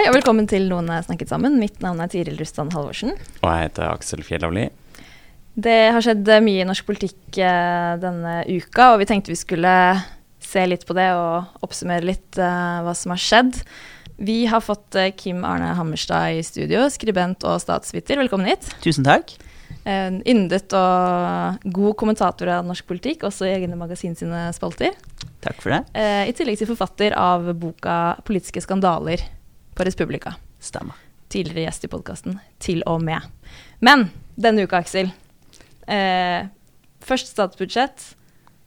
Hei og velkommen til Noen er snakket sammen. Mitt navn er Tiril Rustan Halvorsen. Og jeg heter Aksel Fjellavli. Det har skjedd mye i norsk politikk eh, denne uka, og vi tenkte vi skulle se litt på det og oppsummere litt eh, hva som har skjedd. Vi har fått eh, Kim Arne Hammerstad i studio, skribent og statsviter. Velkommen hit. Tusen takk. En yndet og god kommentator av norsk politikk, også i egne magasin sine spalter. Takk for det. Eh, I tillegg til forfatter av boka 'Politiske skandaler' på Respublika. Stemmer. tidligere gjest i podkasten, til og med. Men denne uka, Aksel. Eh, først statsbudsjett,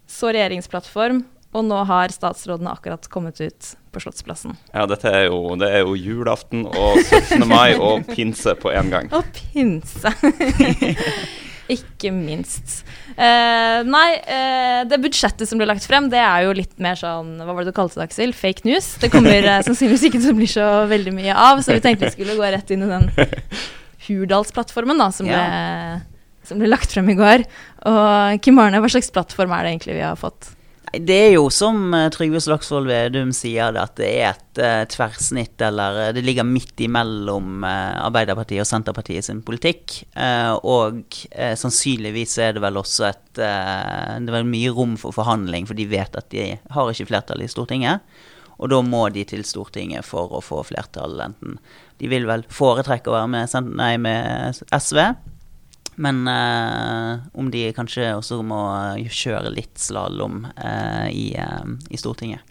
så regjeringsplattform, og nå har statsrådene akkurat kommet ut på Slottsplassen. Ja, dette er jo, det er jo julaften og 17. mai og pinse på én gang. Og pinse! Ikke minst. Uh, nei, uh, det budsjettet som ble lagt frem, det er jo litt mer sånn Hva var det du kalte det, Aksel? Fake news? Det kommer uh, sannsynligvis ikke til å bli så veldig mye av, så vi tenkte vi skulle gå rett inn i den Hurdalsplattformen da, som, ble, som ble lagt frem i går. Og Kim Arne, hva slags plattform er det egentlig vi har fått? Det er jo som eh, Trygve Slagsvold Vedum sier det, at det er et uh, tverrsnitt, eller eh, det ligger midt imellom uh, Arbeiderpartiet og Senterpartiet sin politikk. Uh, og uh, sannsynligvis er det vel også et Det er mye rom for forhandling, for de vet at de har ikke flertall i Stortinget. Og da må de til Stortinget for å få flertall, enten De vil vel foretrekke å være med, nei, med SV. Men eh, om de kanskje også må eh, kjøre litt slalåm eh, i, eh, i Stortinget.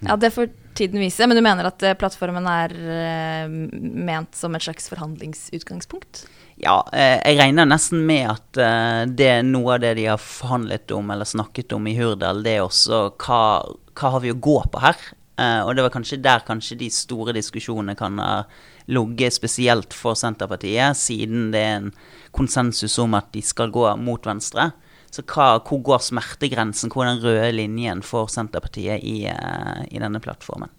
Ja, Det får tiden vise, men du mener at eh, plattformen er eh, ment som et slags forhandlingsutgangspunkt? Ja, jeg regner nesten med at det er noe av det de har forhandlet om eller snakket om i Hurdal, det er også hva, hva har vi å gå på her? Eh, og det var kanskje der kanskje de store diskusjonene kan ha ligget, spesielt for Senterpartiet, siden det er en konsensus om at de skal gå mot venstre. Så hva, hvor går smertegrensen, hvor er den røde linjen for Senterpartiet i, eh, i denne plattformen?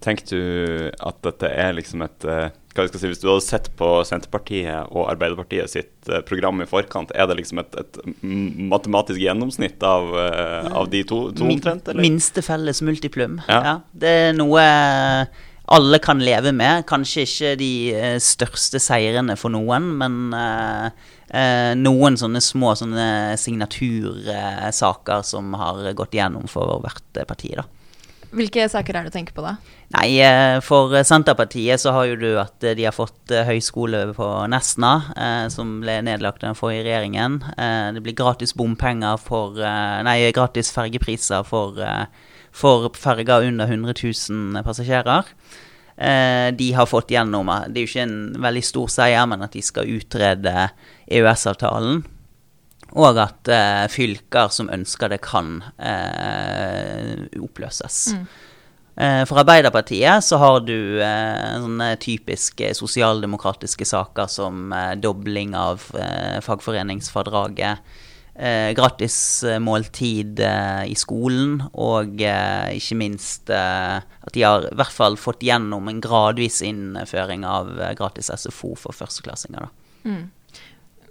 Tenker du at dette er liksom et eh, hva jeg skal si, Hvis du hadde sett på Senterpartiet og Arbeiderpartiet sitt eh, program i forkant, er det liksom et, et matematisk gjennomsnitt av, av de to, to omtrent? Eller? Minste felles multiplum. Ja. Ja. Det er noe alle kan leve med. Kanskje ikke de eh, største seirene for noen, men eh, eh, noen sånne små sånne signatursaker som har gått gjennom for hvert parti. da. Hvilke saker er det du tenker på da? Nei, eh, for Senterpartiet så har jo du at de har fått høyskole på Nesna, eh, som ble nedlagt av den forrige regjeringen. Eh, det blir gratis bompenger for Nei, gratis fergepriser for, for ferger under 100 000 passasjerer. Eh, de har fått gjennom Det er jo ikke en veldig stor seier, men at de skal utrede EØS-avtalen. Og at eh, fylker som ønsker det, kan eh, oppløses. Eh, For Arbeiderpartiet så har du eh, sånne typiske sosialdemokratiske saker som eh, dobling av fagforeningsfradraget, eh, gratis eh, i skolen, og eh, ikke minst eh, at de har i hvert fall fått gjennom en gradvis innføring av eh, gratis SFO for førsteklassinger. da.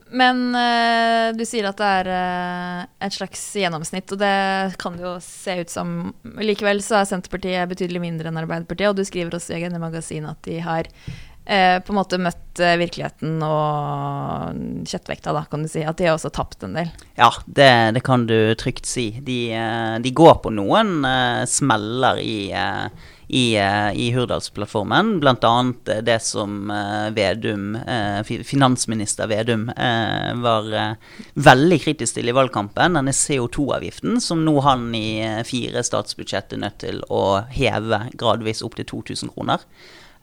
Men eh, du sier at det er et slags gjennomsnitt, og det kan det jo se ut som. Likevel så er Senterpartiet betydelig mindre enn Arbeiderpartiet, og du skriver også i magasin at de har på en måte møtt eh, virkeligheten og kjøttvekta, da, kan du si. At de har også tapt en del. Ja, det, det kan du trygt si. De, eh, de går på noen eh, smeller i, eh, i, eh, i Hurdalsplattformen. Eh, det som eh, Vedum, eh, finansminister Vedum eh, var eh, veldig kritisk til i valgkampen. Denne CO2-avgiften som nå han i eh, fire statsbudsjett er nødt til å heve gradvis opp til 2000 kroner.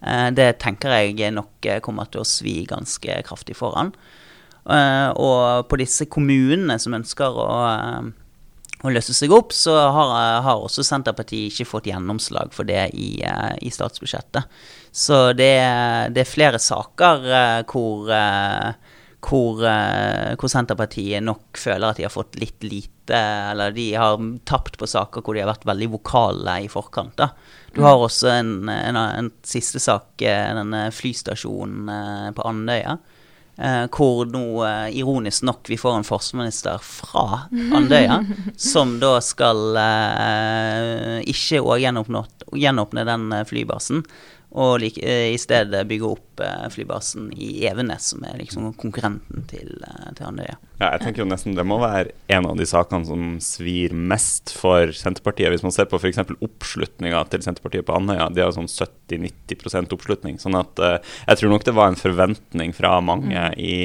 Eh, det tenker jeg nok eh, kommer til å svi ganske kraftig foran. Eh, og på disse kommunene som ønsker å, å løse seg opp, så har, har, også Senterpartiet ikke fått gjennomslag for det i, i statsbudsjettet. Så det, det, er flere saker hvor, hvor, hvor, Senterpartiet nok føler at de har fått litt lite Eller de har tapt på saker hvor de har vært veldig vokale i forkant. da. Du har også en, en, en siste sak, denne flystasjonen på Andøya. Eh, hvor nå, eh, ironisk nok, vi får en forsvarsminister fra Andøya, som da skal eh, ikke gjenåpne den eh, flybasen, og like, eh, i stedet bygge opp eh, flybasen i Evenes, som er liksom konkurrenten til, eh, til Andøya. Ja, jeg tenker jo nesten det må være en av de sakene som svir mest for Senterpartiet. Hvis man ser på f.eks. oppslutninga til Senterpartiet på Andøya, de har sånn 70-90% oppslutning. sånn at uh, jeg tror nok det var en forventning fra mange mm. i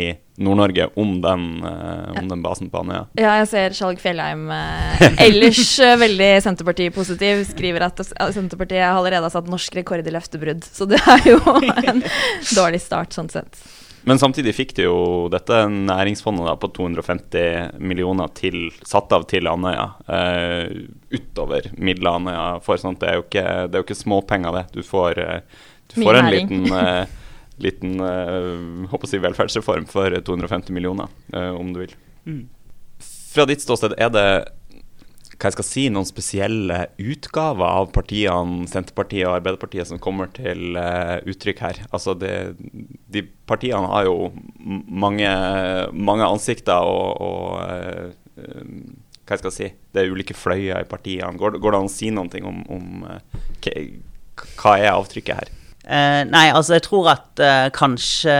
Nord-Norge om, uh, om, den basen på Andøya. Ja, jeg ser Skjalg Fjellheim uh, ellers veldig Senterparti-positiv. Skriver at Senterpartiet allerede har satt norsk rekord i løftebrudd. Så det er jo en dårlig start sånn sett. Men samtidig fikk de jo dette næringsfondet da, på 250 millioner til, satt av til Andøya. Uh, utover midler Andøya får. Sånn det, er jo ikke, det er jo ikke småpenger, det. Du får, uh, du får en liten, uh, liten håper å si velferdsreform for 250 millioner, om du vil. Mm. Fra ditt ståsted, er det hva jeg skal si, noen spesielle utgaver av partiene Senterpartiet og Arbeiderpartiet som kommer til uh, uttrykk her. Altså det, de partiene har jo mange, mange ansikter og, og hva jeg skal si, det er ulike fløyer i partiene. Går, går det an å si noe om, om hva er avtrykket her? Nei, altså jeg tror at kanskje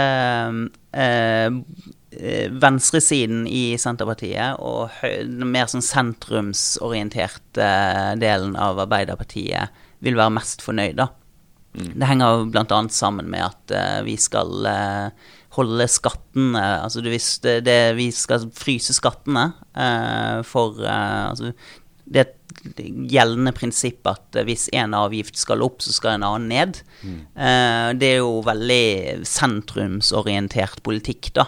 Eh, venstresiden i Senterpartiet og den mer sånn sentrumsorienterte delen av Arbeiderpartiet vil være mest fornøyd, da. Mm. Det henger bl.a. sammen med at vi skal holde skattene Altså du visste det, vi skal fryse skattene for altså, Det er et gjeldende prinsipp at hvis én avgift skal opp, så skal en annen ned. Mm. det er jo veldig sentrumsorientert politikk, da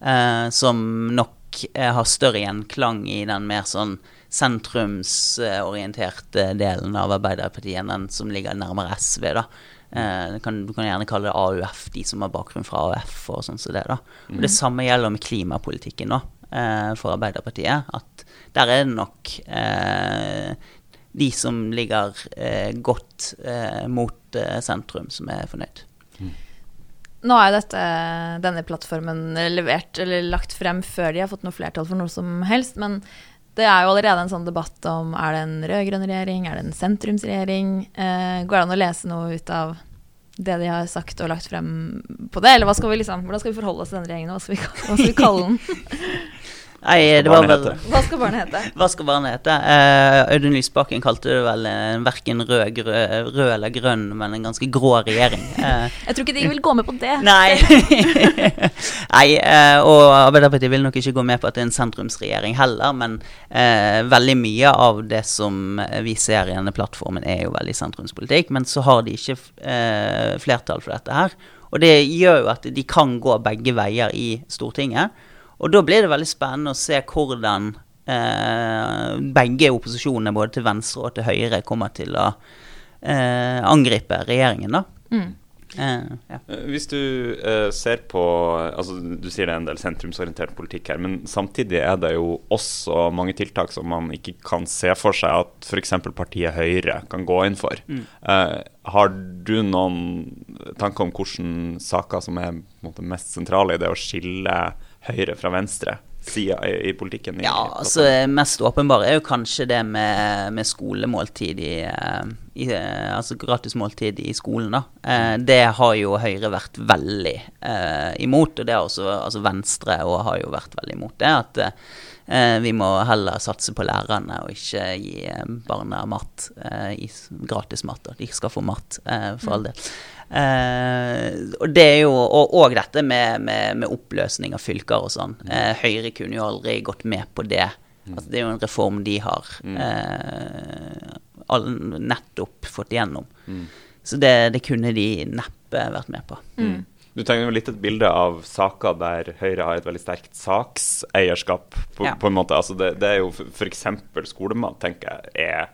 eh, som nok eh, har større gjenklang i den mer sånn sentrumsorienterte delen av Arbeiderpartiet enn den som ligger nærmere SV. da. Eh, kan, du, kan, gjerne kalle det AUF, de som har bakgrunn fra AUF. og sånn som det da. Og Det samme gjelder med klimapolitikken eh, for Arbeiderpartiet. At der er det nok eh, de som ligger eh, godt mot sentrum, som er fornøyd. Nå er dette, denne plattformen levert eller lagt frem før de har fått noe flertall for noe som helst. Men det er jo allerede en sånn debatt om er det en rød-grønn regjering, er det en sentrumsregjering? Eh, går det an å lese noe ut av det de har sagt og lagt frem på det? Eller skal liksom, hvordan skal vi forholde oss til denne regjeringen? Hva skal vi, hva skal vi kalle den? Nei, det var vel Hva skal barnet hete? Hva skal barnet hete? Uh, Audun Lysbakken kalte det vel uh, verken rød, rød, eller grønn, men en ganske grå regjering. Uh, jeg tror ikke de vil gå med på det. Nei, nei uh, og Arbeiderpartiet vil nok ikke gå med på at det er en sentrumsregjering heller, men veldig mye av det som vi ser i denne plattformen, er jo veldig sentrumspolitikk. Men så har de ikke flertall for dette her. Og det gjør jo at de kan gå begge veier i Stortinget. Og da blir det veldig spennende å se hvordan eh, begge opposisjonene, både til venstre og til høyre, kommer til å eh, angripe regjeringen, da. Mm. Uh, ja. Hvis du uh, ser på altså Du sier det er en del sentrumsorientert politikk her, men samtidig er det jo også mange tiltak som man ikke kan se for seg at f.eks. partiet Høyre kan gå inn for. Mm. Uh, har du noen tanker om hvilke saker som er måte, mest sentrale i det å skille høyre fra venstre? sida i, i, politikken? I, ja, altså Mest åpenbare er jo kanskje det med, med skolemåltid i, i, Altså gratis måltid i skolen, da. Eh, det har jo Høyre vært veldig eh, imot, og det har også altså Venstre og har jo vært veldig imot det. At eh, vi må heller satse på lærerne og ikke gi eh, barna mat, eh, gratis mat. De skal få mat, eh, for all del. Uh, og det er jo, og, og dette med, med, med, oppløsning av fylker og sånn. Uh, Høyre kunne jo aldri gått med på det. Mm. Altså, det er jo en reform de har uh, all, nettopp fått igjennom. Mm. Så det, det, kunne de neppe vært med på. Mm. Du tegner jo litt et bilde av saker der Høyre har et veldig sterkt sakseierskap. på, Ja. på en måte. Altså det, det er jo f.eks. skolemat, tenker jeg, er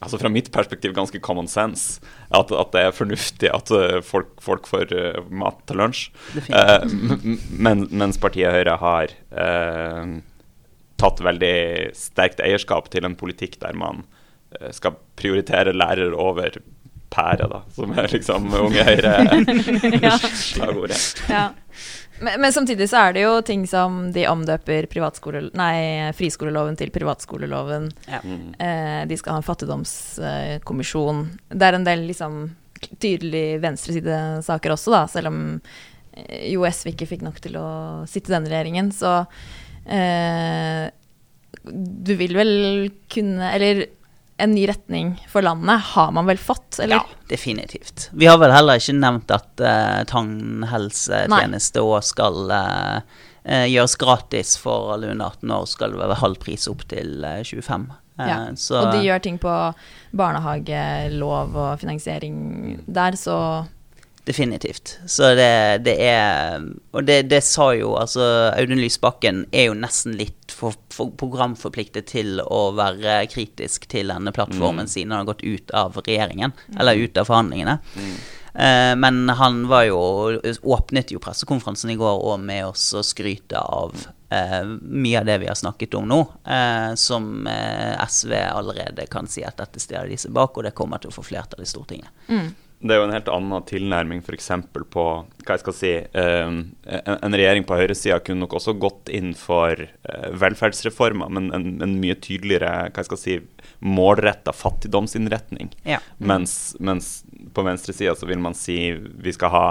altså fra mitt perspektiv ganske common sense. At, at det er fornuftig at eh, folk, folk får uh, mat til lunsj. M- men, mens partiet Høyre har uh, tatt veldig sterkt eierskap til en politikk der man skal prioritere lærer over pære, da, som er liksom Unge Høyre-slagordet. Ja. Men, men samtidig så er det jo ting som de omdøper nei, friskoleloven til privatskoleloven. Ja. Mm. Eh, de skal ha en fattigdomskommisjon. det er en del liksom tydelig venstresidesaker også, da, selv om eh, jo SV ikke fikk nok til å sitte i denne regjeringen. Så eh, du vil vel kunne Eller en ny retning for landet har man vel fått, eller? Ja, definitivt. Vi har vel heller ikke nevnt at uh, tannhelsetjeneste òg skal eh, gjøres gratis for alle under 18 år. Skal det være halv pris opp til eh, 25. Eh, Ja, så Og de gjør ting på barnehagelov og finansiering der, så definitivt. Så det, det er Og det, det sa jo altså Audun Lysbakken er jo nesten litt for, for programforpliktet til å være kritisk til denne plattformen siden han har gått ut av regjeringen, eller ut av forhandlingene. Eh, men han var jo åpnet jo pressekonferansen i går og med oss å skryte av eh, mye av det vi har snakket om nå, eh, som eh, SV allerede kan si at dette stiller de seg bak, og det kommer til å få flertall i Stortinget. Det er jo en helt annen tilnærming f.eks. på hva jeg skal si, eh, en, en regjering på høyresida kunne nok også gått inn for eh, velferdsreformer, men en, en mye tydeligere hva jeg skal si, målretta fattigdomsinnretning. Ja. Mens, mens på venstresida så vil man si vi skal ha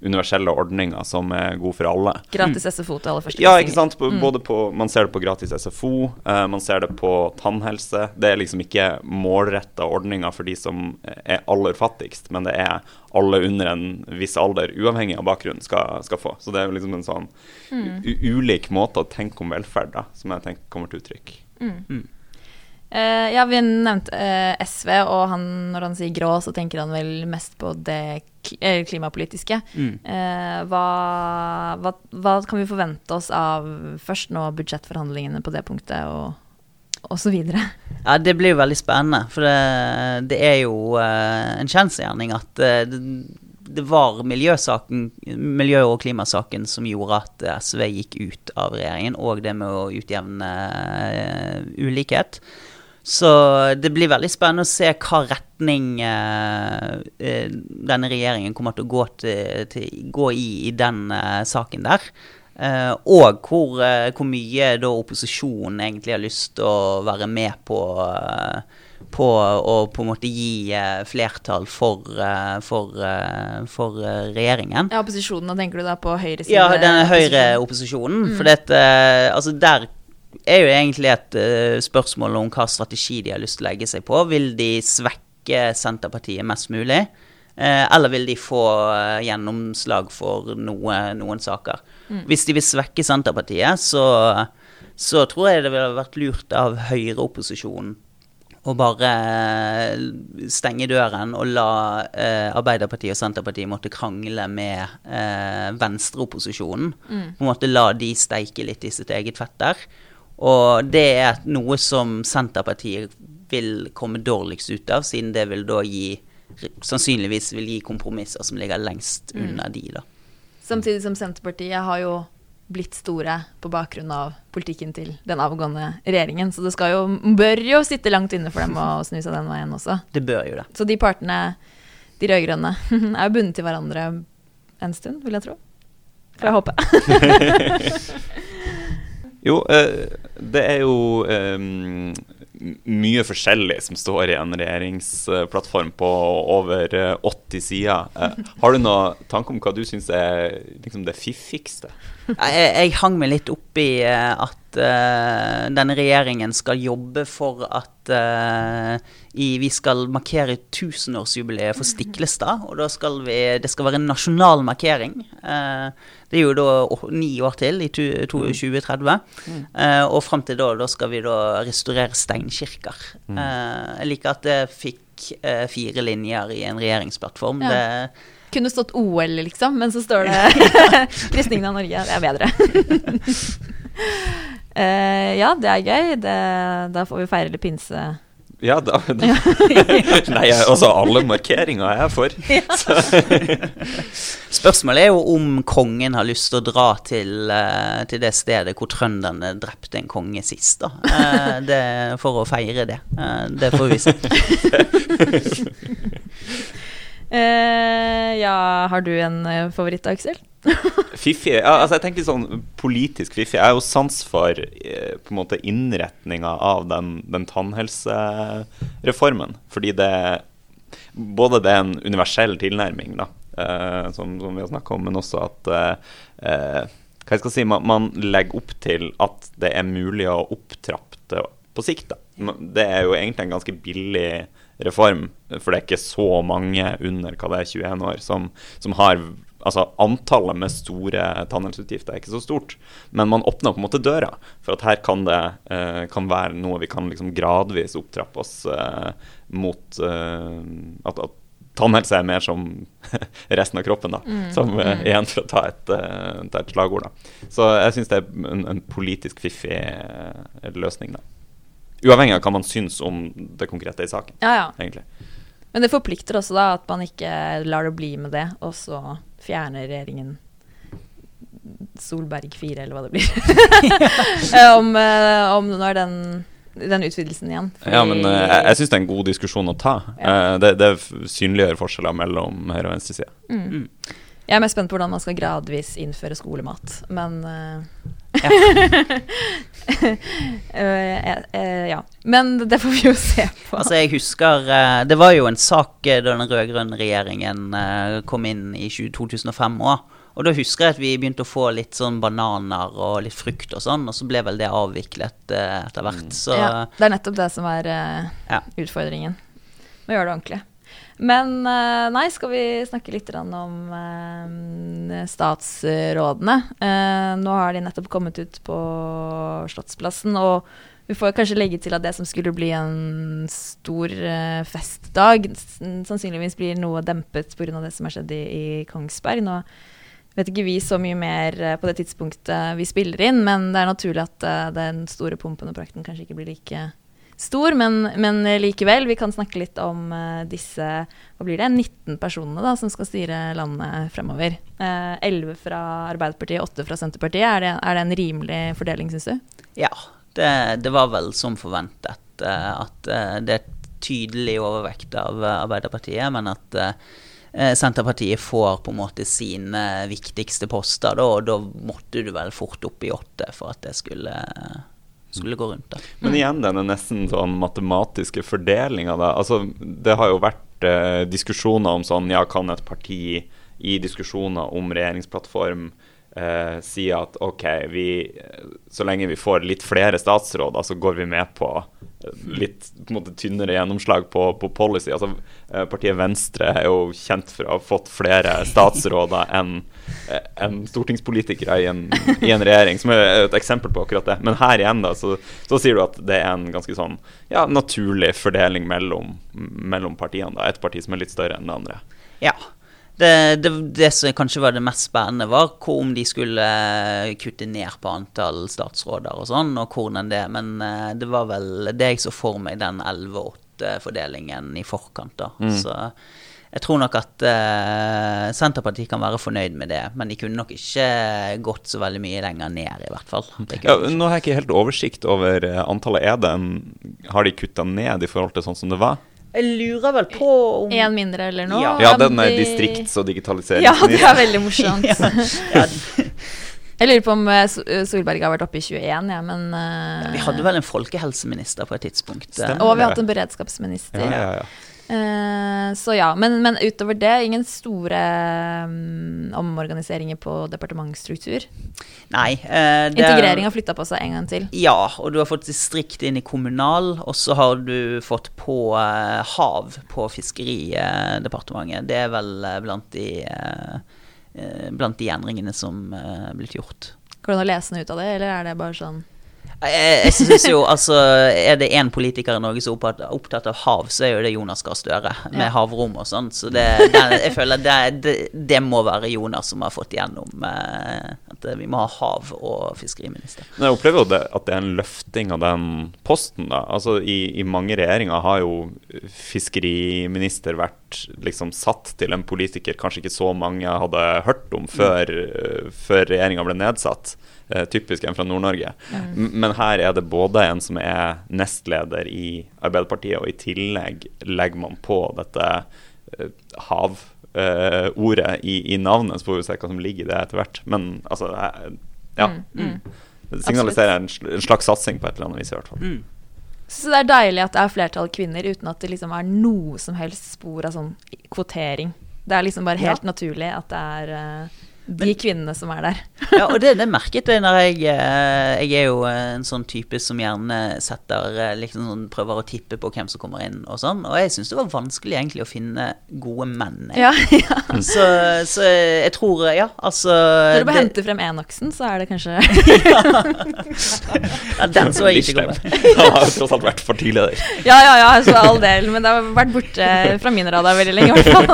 universelle ordninger som er gode for alle. gratis SFO til aller første Ja, ikke sant? På, Både på, man ser det på gratis SFO, uh, man ser det på tannhelse. Det er liksom ikke målretta ordninger for de som er aller fattigst, men det er alle under en viss alder, uavhengig av bakgrunn, skal, skal få. Så det er jo liksom en sånn u ulik måte å tenke om velferd da, som jeg tenker kommer til uttrykk. Eh, ja, vi nevnte uh, SV, og han, når han sier grå, så tenker han vel mest på det eh, klimapolitiske. Mm. Eh, hva, hva, hva kan vi forvente oss av først nå budsjettforhandlingene på det punktet, og, og så videre? Ja, det blir jo veldig spennende. For det, det er jo eh, en kjensgjerning at eh, det, det var miljø- og klimasaken som gjorde at SV gikk ut av regjeringen, og det med å utjevne eh, ulikhet. Så det blir veldig spennende å se hva retning eh, eh, denne regjeringen kommer til å gå, til, til, gå i i den eh, saken der. Eh, og hvor, eh, hvor mye da opposisjonen egentlig har lyst til å være med på eh, på å på en måte gi flertall for, for, for regjeringen. Ja, opposisjonen, da tenker du da på høyresiden? Ja, denne høyreopposisjonen. For dette, altså der er jo egentlig et uh, spørsmål om hva strategi de har lyst til å legge seg på. Vil de svekke Senterpartiet mest mulig? uh, eller vil de få uh, gjennomslag for noe, noen saker? Hvis de vil svekke Senterpartiet, så, så tror jeg det ville vært lurt av høyreopposisjonen å bare stenge døren og la Arbeiderpartiet og Senterpartiet måtte krangle med eh, venstreopposisjonen. På en måte la de steike litt i sitt eget fett der. Og det er noe som Senterpartiet vil komme dårligst ut av, siden det vil da gi Sannsynligvis vil gi kompromisser som ligger lengst unna de, da. Samtidig som Senterpartiet har jo blitt store på bakgrunn av politikken til den avgående regjeringen. Så det skal jo, bør jo sitte langt inne for dem å snu seg den veien også. Det bør jo det. Så de partene, de rød-grønne, er jo bundet til hverandre en stund, vil jeg tro. Får jeg håpe. Jo, eh, det er jo eh, mye forskjellig som står i en regjeringsplattform på over eh, 80 sider. Eh, har du noen tanke om hva du syns er liksom det fiffigste? Jeg, jeg hang meg litt opp i eh, at uh, denne regjeringen skal jobbe for at uh, i, vi skal markere tusenårsjubileet for Stiklestad. Og da skal vi, det skal være en nasjonal markering. Uh, det er jo da ni år til, i tu, to, 2030. Eh, og fram til da, da skal vi da restaurere steinkirker. Eh, jeg liker at det fikk fire linjer i en regjeringsplattform. Ja. Det, kunne stått OL, liksom, men så står det Kristningen av Norge. Det er bedre. uh, ja, det er gøy. Det, da får vi feire litt pinse. Ja, da, da. Nei, altså alle markeringer er jeg for. Spørsmålet er jo om kongen har lyst til å dra til, eh, til det stedet hvor trønderne drepte en konge sist, da. Eh, det, for å feire det. Det får vi se. Eh, ja, har du en eh, favoritt, Aksel? Fiffig ja, altså Jeg tenker sånn politisk fiffig. Jeg har jo sans for eh, på en måte innretninga av den, den tannhelsereformen. Fordi det Både det er en universell tilnærming, da, eh, som, som, vi har snakka om, men også at eh, hva jeg skal si, man, man, legger opp til at det er mulig å opptrappe det på sikt. Da. Det er jo egentlig en ganske billig reform, for det er ikke så mange under hva det er 21 år som, som har Altså Antallet med store tannhelseutgifter er ikke så stort, men man åpner på en måte døra for at her kan det eh, kan være noe vi kan liksom gradvis opptrappe oss eh, mot eh, at, at tannhelse er mer som resten av kroppen, da. Mm. Som uh, igjen for å ta et, uh, ta et slagord, da. Så jeg syns det er en, en politisk fiffig uh, løsning, da. Uavhengig av hva man syns om det konkrete i saken. Ja, ja. egentlig. Men det forplikter også da at man ikke lar det bli med det, og så fjerner regjeringen Solberg 4, eller hva det blir. om, eh, om når den, den utvidelsen igjen. Fordi... Ja, men uh, jeg, jeg syns det er en god diskusjon å ta. Ja. Uh, det, det, synliggjør forskjeller mellom høyre- og venstresida. Mm. Mm. Jeg er mest spent på hvordan man skal gradvis innføre skolemat, men uh, ja. uh, ja. Men det får vi jo se på. Altså, jeg husker uh, Det var jo en sak da den rød-grønne regjeringen kom inn i 2005 òg. Og da husker jeg at vi begynte å få litt sånn bananer og litt frukt og sånn, og så ble vel det avviklet etter hvert. Så, ja, det er nettopp det som er ja. utfordringen. Må gjøre det ordentlig. Men eh, nei, skal vi snakke litt om eh, statsrådene. Eh, nå har de nettopp kommet ut på Slottsplassen, og vi får kanskje legge til at det som skulle bli en stor festdag, sannsynligvis blir noe dempet pga. det som har skjedd i, Kongsberg. Nå vet ikke vi så mye mer på det tidspunktet vi spiller inn, men det er naturlig at den store pumpen og prakten kanskje ikke blir like stor, men, men, likevel. Vi kan snakke litt om uh, disse hva blir det, 19 personene da, som skal styre landet fremover. Eh, 11 fra Arbeiderpartiet, 8 fra Senterpartiet. Er det, er det en rimelig fordeling, syns du? Ja, det, det, var vel som forventet. Uh, at det er tydelig overvekt av Arbeiderpartiet, men at Senterpartiet får på en måte sine viktigste poster, da, og da måtte du vel fort opp i åtte for at det skulle skulle gå rundt. Da. Men mm. igjen denne nesten sånn matematiske fordelinga, da. Altså, det har jo vært eh, diskusjoner om sånn Ja, kan et parti i diskusjoner om regjeringsplattform eh, si at OK, vi, så lenge vi får litt flere statsråder, så går vi med på litt på måte, tynnere gjennomslag på, på policy. Altså, eh, partiet Venstre er jo kjent for å ha fått flere statsråder enn eh, en stortingspolitikere i en, i en, regjering, som er et eksempel på akkurat det. Men her igjen da, så, så sier du at det er en ganske sånn ja, naturlig fordeling mellom, mellom partiene. da, Et parti som er litt større enn det andre. Ja, det, det, det, som kanskje var det mest spennende, var om de skulle eh, kutte ned på antall statsråder og sånn, og hvordan det Men eh, det var vel det jeg så for meg, den 11-8-fordelingen i forkant, da. Mm. Så jeg tror nok at uh, Senterpartiet kan være fornøyd med det, men de kunne nok ikke gått så veldig mye lenger ned, i hvert fall. Ja, nå har jeg ikke helt oversikt over antallet. Er det en, har de kutta ned i forhold til sånn som det var? Jeg lurer vel på om En mindre eller noe? Ja, ja den er distrikts- og digitalisering. Ja, det er veldig morsomt. ja. Jeg lurer på om eh, eh, Solberg har vært oppe i 21, ja, men uh, Vi hadde vel en folkehelseminister på et tidspunkt. Stemmer. Og vi har hatt en beredskapsminister. Ja, ja, ja. Uh, så ja, men, men, utover det, ingen store um, omorganiseringer på departementsstruktur? Nei. Uh, Integrering har flytta på seg en gang til? Ja, og du har fått distrikt inn i kommunal, og så har du fått på uh, hav på Fiskeridepartementet. Det er vel blant de, blant de endringene som er blitt gjort. Går det an å lese noe ut av det, eller er det bare sånn Jeg, jeg synes jo, altså Er det én politiker i Norge som er opptatt, opptatt av hav, så er jo det Jonas Gahr Støre, med Ja. havrom og sånn. Så det, det, jeg føler det, det, det må være Jonas som har fått igjennom eh, at vi må ha hav- og fiskeriminister. Men jeg opplever jo det, at det er en løfting av den posten. da. Altså I, i mange regjeringer har jo fiskeriminister vært liksom satt til en politiker kanskje ikke så mange hadde hørt om før, mm. før regjeringa ble nedsatt. Eh, typisk en fra Nord-Norge. Mm. Men her er det både en som er nestleder i Arbeiderpartiet, og i tillegg legger man på dette eh, hav-ordet i, i navnet, så får vi se hva som ligger i det etter hvert. Men altså eh, Ja. Mm, Det signaliserer en, sl en slags satsing på et eller annet vis, i hvert fall. Så det er deilig at det er flertall kvinner, uten at det liksom er noe som helst spor av sånn kvotering. Det er liksom bare helt naturlig at det er eh, de kvinnene som er der. Ja, og det, det merket jeg når jeg eh, Jeg er jo en sånn type som gjerne setter eh, liksom sånn, Prøver å tippe på hvem som kommer inn og sånn. Og jeg syns det var vanskelig egentlig å finne gode menn. jeg. Ja, ja. Så, så jeg tror, ja, altså Når du bare det- henter frem enoksen, så er det kanskje ja, Den så jeg ikke komme. Han har tross alt vært for tidlig der. Ja, ja, ja, så all del. Men det har vært borte fra min radar veldig lenge, i hvert fall.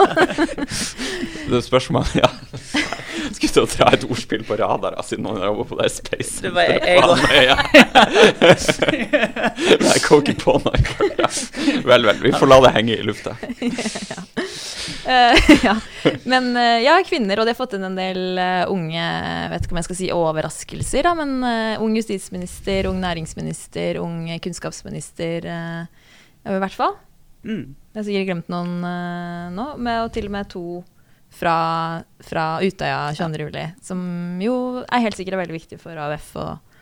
Det spørs om han ja. Skulle til å dra et ordspill på radar siden noen har jobba på det Space. Det var jeg- jeg også. Ja. Nei, jeg kom ikke på noe. Vel, vel. Vi får la det henge i lufta. Uh, ja. Men eh, ja, kvinner, og de har fått inn en del uh, unge vet ikke om jeg skal si overraskelser, da, men ung justisminister, ung næringsminister, ung kunnskapsminister ja, i hvert fall. Mm. Jeg har sikkert glemt noen nå, med, og til og med to fra, fra Utøya 22. juli, som jo er helt sikkert veldig viktig for AUF og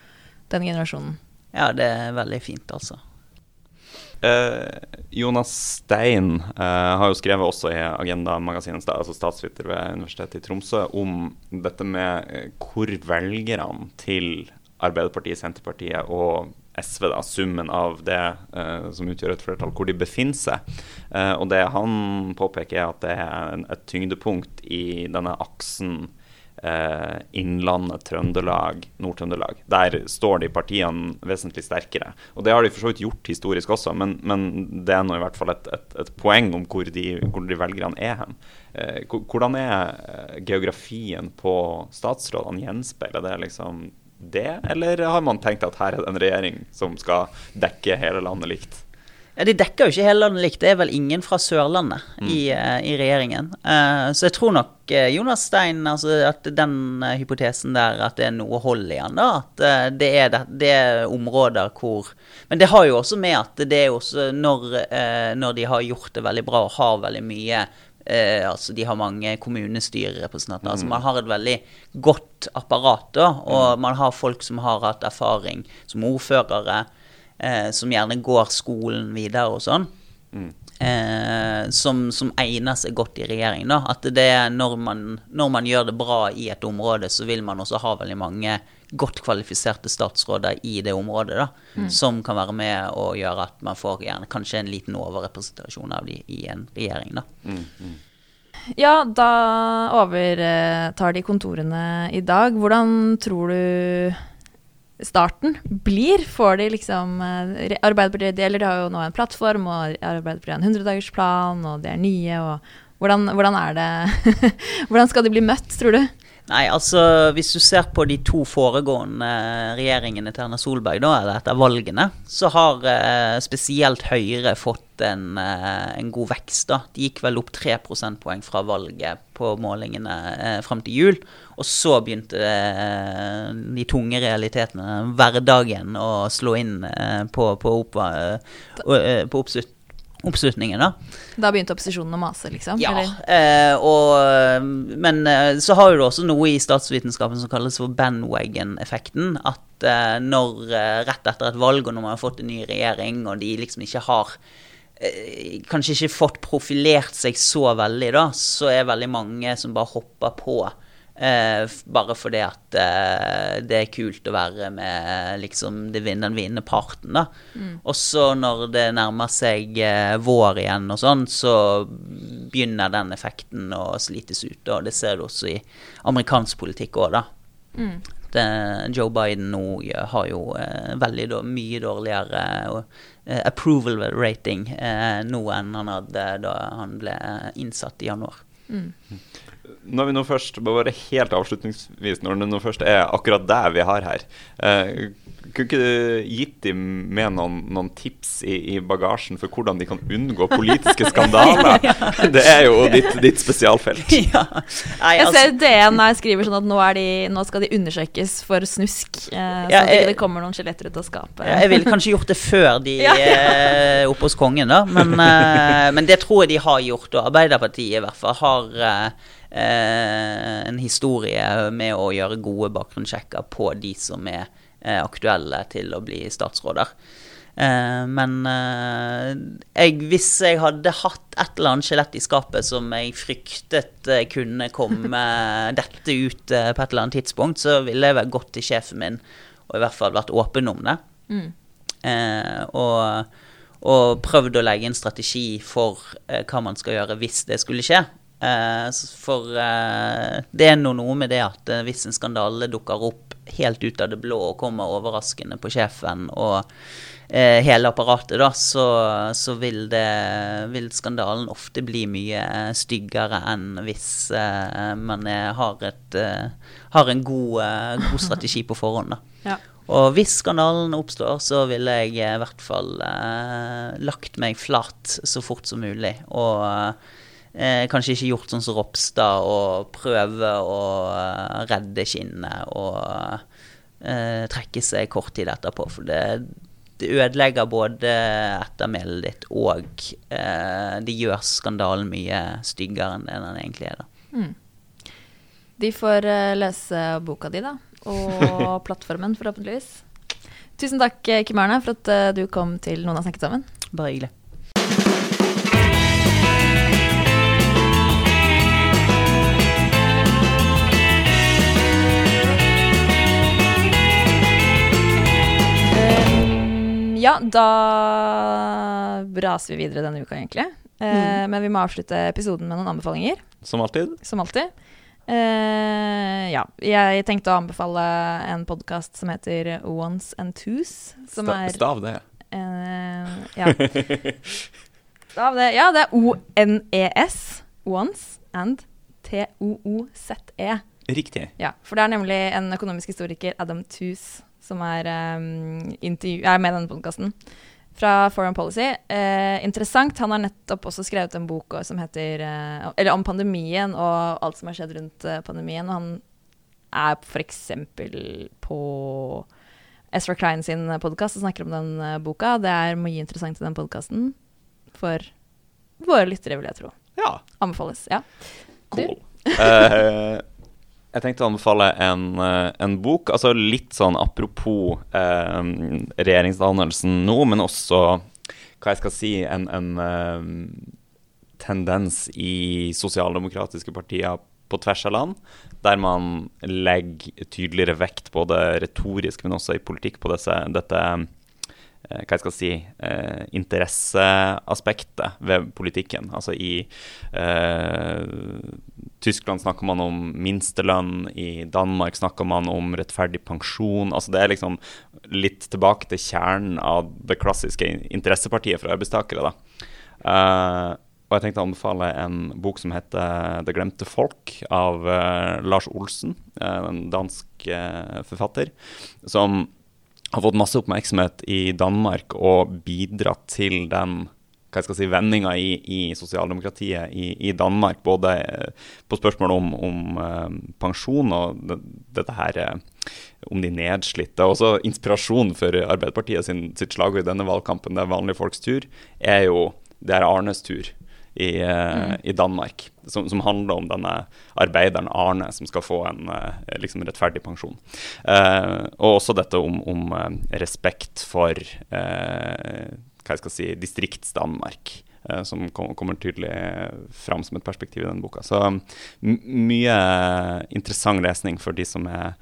den generasjonen. Ja, det er veldig fint, altså. Eh, Jonas Stein eh, har jo skrevet også i Agenda-magasinet, altså statsviter ved Universitetet i Tromsø, om dette med eh, hvor velgerne til Arbeiderpartiet, Senterpartiet og SV, da, summen av det eh, som utgjør et flertall, hvor de befinner seg. Eh, og det han påpeker, er at det er en, et tyngdepunkt i denne aksen eh, Innlandet, Trøndelag, Nord-Trøndelag. Der står de partiene vesentlig sterkere. Og det har de for så vidt gjort historisk også, men, men det er nå i hvert fall et, et, et poeng om hvor de, hvor de velgerne er hen. Eh, hvordan er eh, geografien på statsrådene? Gjenspeiler det liksom det, eller har man tenkt at her er det en regjering som skal dekke hele landet likt? Ja, De dekker jo ikke hele landet likt. Det er vel ingen fra Sørlandet i, eh, i regjeringen. Uh, så jeg tror nok eh, Jonas Stein, altså at den hypotesen der, at det er noe hold i han, da. At det, er det, det er områder hvor Men det har jo også med at det er også når, uh, når de har gjort det veldig bra og har veldig mye Eh, altså De har mange kommunestyrerepresentanter. altså Man har et veldig godt apparat. da, Og man har folk som har hatt erfaring som ordførere, eh, som gjerne går skolen videre og sånn. Eh, som, som egner seg godt i regjering. da, At det når man, når man gjør det bra i et område, så vil man også ha veldig mange godt kvalifiserte statsråder i det området. da, Som kan være med og gjøre at man får gjerne kanskje en liten overrepresentasjon av de i en regjering. da. Ja, da overtar de kontorene i dag. Hvordan tror du starten blir? Får de liksom eh, Arbeiderpartiet deler, de har jo nå en plattform, og Arbeiderpartiet har en 100-dagersplan, og de er nye, og hvordan, hvordan er det Hvordan skal de bli møtt, tror du? Nei, altså hvis du ser på de to foregående regjeringene til Erna Solberg, da, eller etter valgene, så har eh, spesielt Høyre fått en, eh, en god vekst. da. De gikk vel opp tre prosentpoeng fra valget på målingene eh, fram til jul. Og så begynte eh, de tunge realitetene, hverdagen, å slå inn eh, på, på, opp, eh, på oppslut, oppslutningen. da. Da begynte opposisjonen å mase, liksom? Ja, eller? eh, og, men eh, så har du også noe i statsvitenskapen som kalles for bandwagon-effekten. At eh, når eh, rett etter et valg, og når man har fått en ny regjering, og de liksom ikke har eh, Kanskje ikke fått profilert seg så veldig, da, så er veldig mange som bare hopper på. Eh, bare fordi at eh, det er kult å være med liksom den vinnende parten, da. Og så når det nærmer seg eh, vår igjen og sånn, så begynner den effekten å slites ut. Og det ser du også i amerikansk politikk òg, da. Mm. Det, Joe Biden nå har jo eh, veldig da, mye dårligere eh, approval rating eh, nå enn han hadde da han ble innsatt i januar. Mm. Når vi nå først, bare helt avslutningsvis, når det nå først er akkurat det vi har her eh, Kunne ikke du gitt dem med noen, noen tips i, i, bagasjen for hvordan de kan unngå politiske skandaler? Det er jo ditt, ditt spesialfelt. Ja. Nei, altså. Jeg ser DN her skriver sånn at nå, de, nå skal de undersøkes for snusk. Eh, så ja, jeg, det kommer noen skjeletter ut av skapet. Ja, jeg ville kanskje gjort det før de er oppe hos kongen, da. Men, eh, men, det tror jeg de har gjort. Og Arbeiderpartiet i hvert fall har eh, eh, en historie med å gjøre gode bakgrunnssjekker på de som er eh, aktuelle til å bli statsråder. Eh, men eh, jeg, hvis jeg hadde hatt et eller annet skjelett i skapet som jeg fryktet eh, kunne komme dette ut eh, på et eller annet tidspunkt, så ville jeg vel gått til sjefen min og i hvert fall vært åpen om det. Mm. og og prøvd å legge en strategi for eh, hva man skal gjøre hvis det skulle skje. Eh, for eh, det er noe med det at eh, hvis en skandale dukker opp helt ut av det blå og kommer overraskende på sjefen og hele apparatet, da, så, så vil, det, vil, skandalen ofte bli mye styggere enn hvis man er, har, et, har, en god, god, strategi på forhånd. Da. Ja. Og hvis skandalen oppstår, så ville jeg i hvert fall eh, lagt meg flat så fort som mulig. Og eh, kanskje ikke gjort sånn som Ropstad og prøve å eh, redde skinnet og eh, trekke seg kort tid etterpå. For det, det ødelegger både ettermælet ditt og eh, det gjør skandalen mye styggere enn det den egentlig er. da. Mm. De får uh, lese boka di, da. Og plattformen, forhåpentligvis. Tusen takk, Kim Arne, for at du kom til Noen har snakket sammen. Bare hyggelig. Ja, da raser vi videre denne uka, egentlig. Eh, mm. Men vi må avslutte episoden med noen anbefalinger. Som alltid. Som alltid. Eh, ja. Jeg tenkte å anbefale en podkast som heter Ones and Twos. Som Stav, er Stav det. Eh, ja. Stav det. Ja, det er O-N-E-S. Ones and T-O-O-Z-E. Riktig. Ja, For det er nemlig en økonomisk historiker, Adam Toos, som er, um, er med i denne podkasten, fra Foreign Policy. Eh, interessant. Han har nettopp også skrevet en bok som heter eh, Eller om pandemien og alt som har skjedd rundt uh, pandemien. Og han er f.eks. på Ezra Klein sin podkast og snakker om den uh, boka. Det er mye interessant i den podkasten for våre lyttere, vil jeg tro. Ja. Anbefales. Ja. Cool. Jeg tenkte å anbefale en, eh, en, bok. altså Litt sånn apropos eh, regjeringsdannelsen nå, men også hva jeg skal si, en, en eh, tendens i sosialdemokratiske partier på tvers av land, der man legger tydeligere vekt, både retorisk, men også i politikk, på disse, dette Eh, hva jeg skal si, eh, interesseaspektet ved politikken. Altså i eh, Tyskland snakker man om minstelønn, i Danmark snakker man om rettferdig pensjon. altså Det er liksom litt tilbake til kjernen av det klassiske interessepartiet for arbeidstakere. Eh, og jeg tenkte å anbefale en bok som heter 'Det glemte folk' av uh, Lars Olsen, uh, en dansk uh, forfatter, som har fått masse oppmerksomhet i Danmark og bidratt til den hva jeg skal si, vendinger i, i sosialdemokratiet i, i, Danmark. Både eh, på spørsmål om, om uh, pensjon og det, dette her uh, om de nedslitte. Også inspirasjon for Arbeiderpartiet sin, sitt slagord i denne valgkampen, det er vanlige folks tur, er jo det er Arnes tur i, mm. i Danmark. Som, som, handler om denne arbeideren Arne som skal få en eh, liksom rettferdig pensjon. Eh, og også dette om, om respekt for uh, hva jeg skal si, Distrikts-Danmark. Uh, som kommer tydelig fram som et perspektiv i denne boka. Så mye interessant lesning for de som er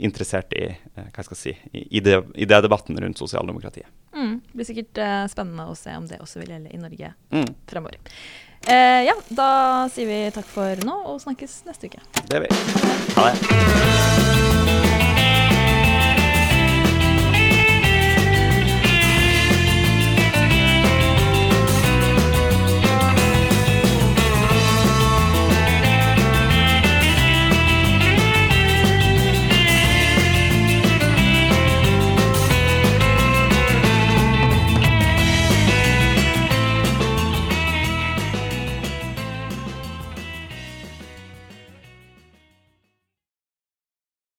interessert i hva jeg skal si, i det debatten rundt sosialdemokratiet. Mm, det blir sikkert uh, spennende å se om det også vil gjelde i Norge mm. fremover. Uh, ja, da sier vi takk for nå og snakkes neste uke. Det vil vi. Ha det.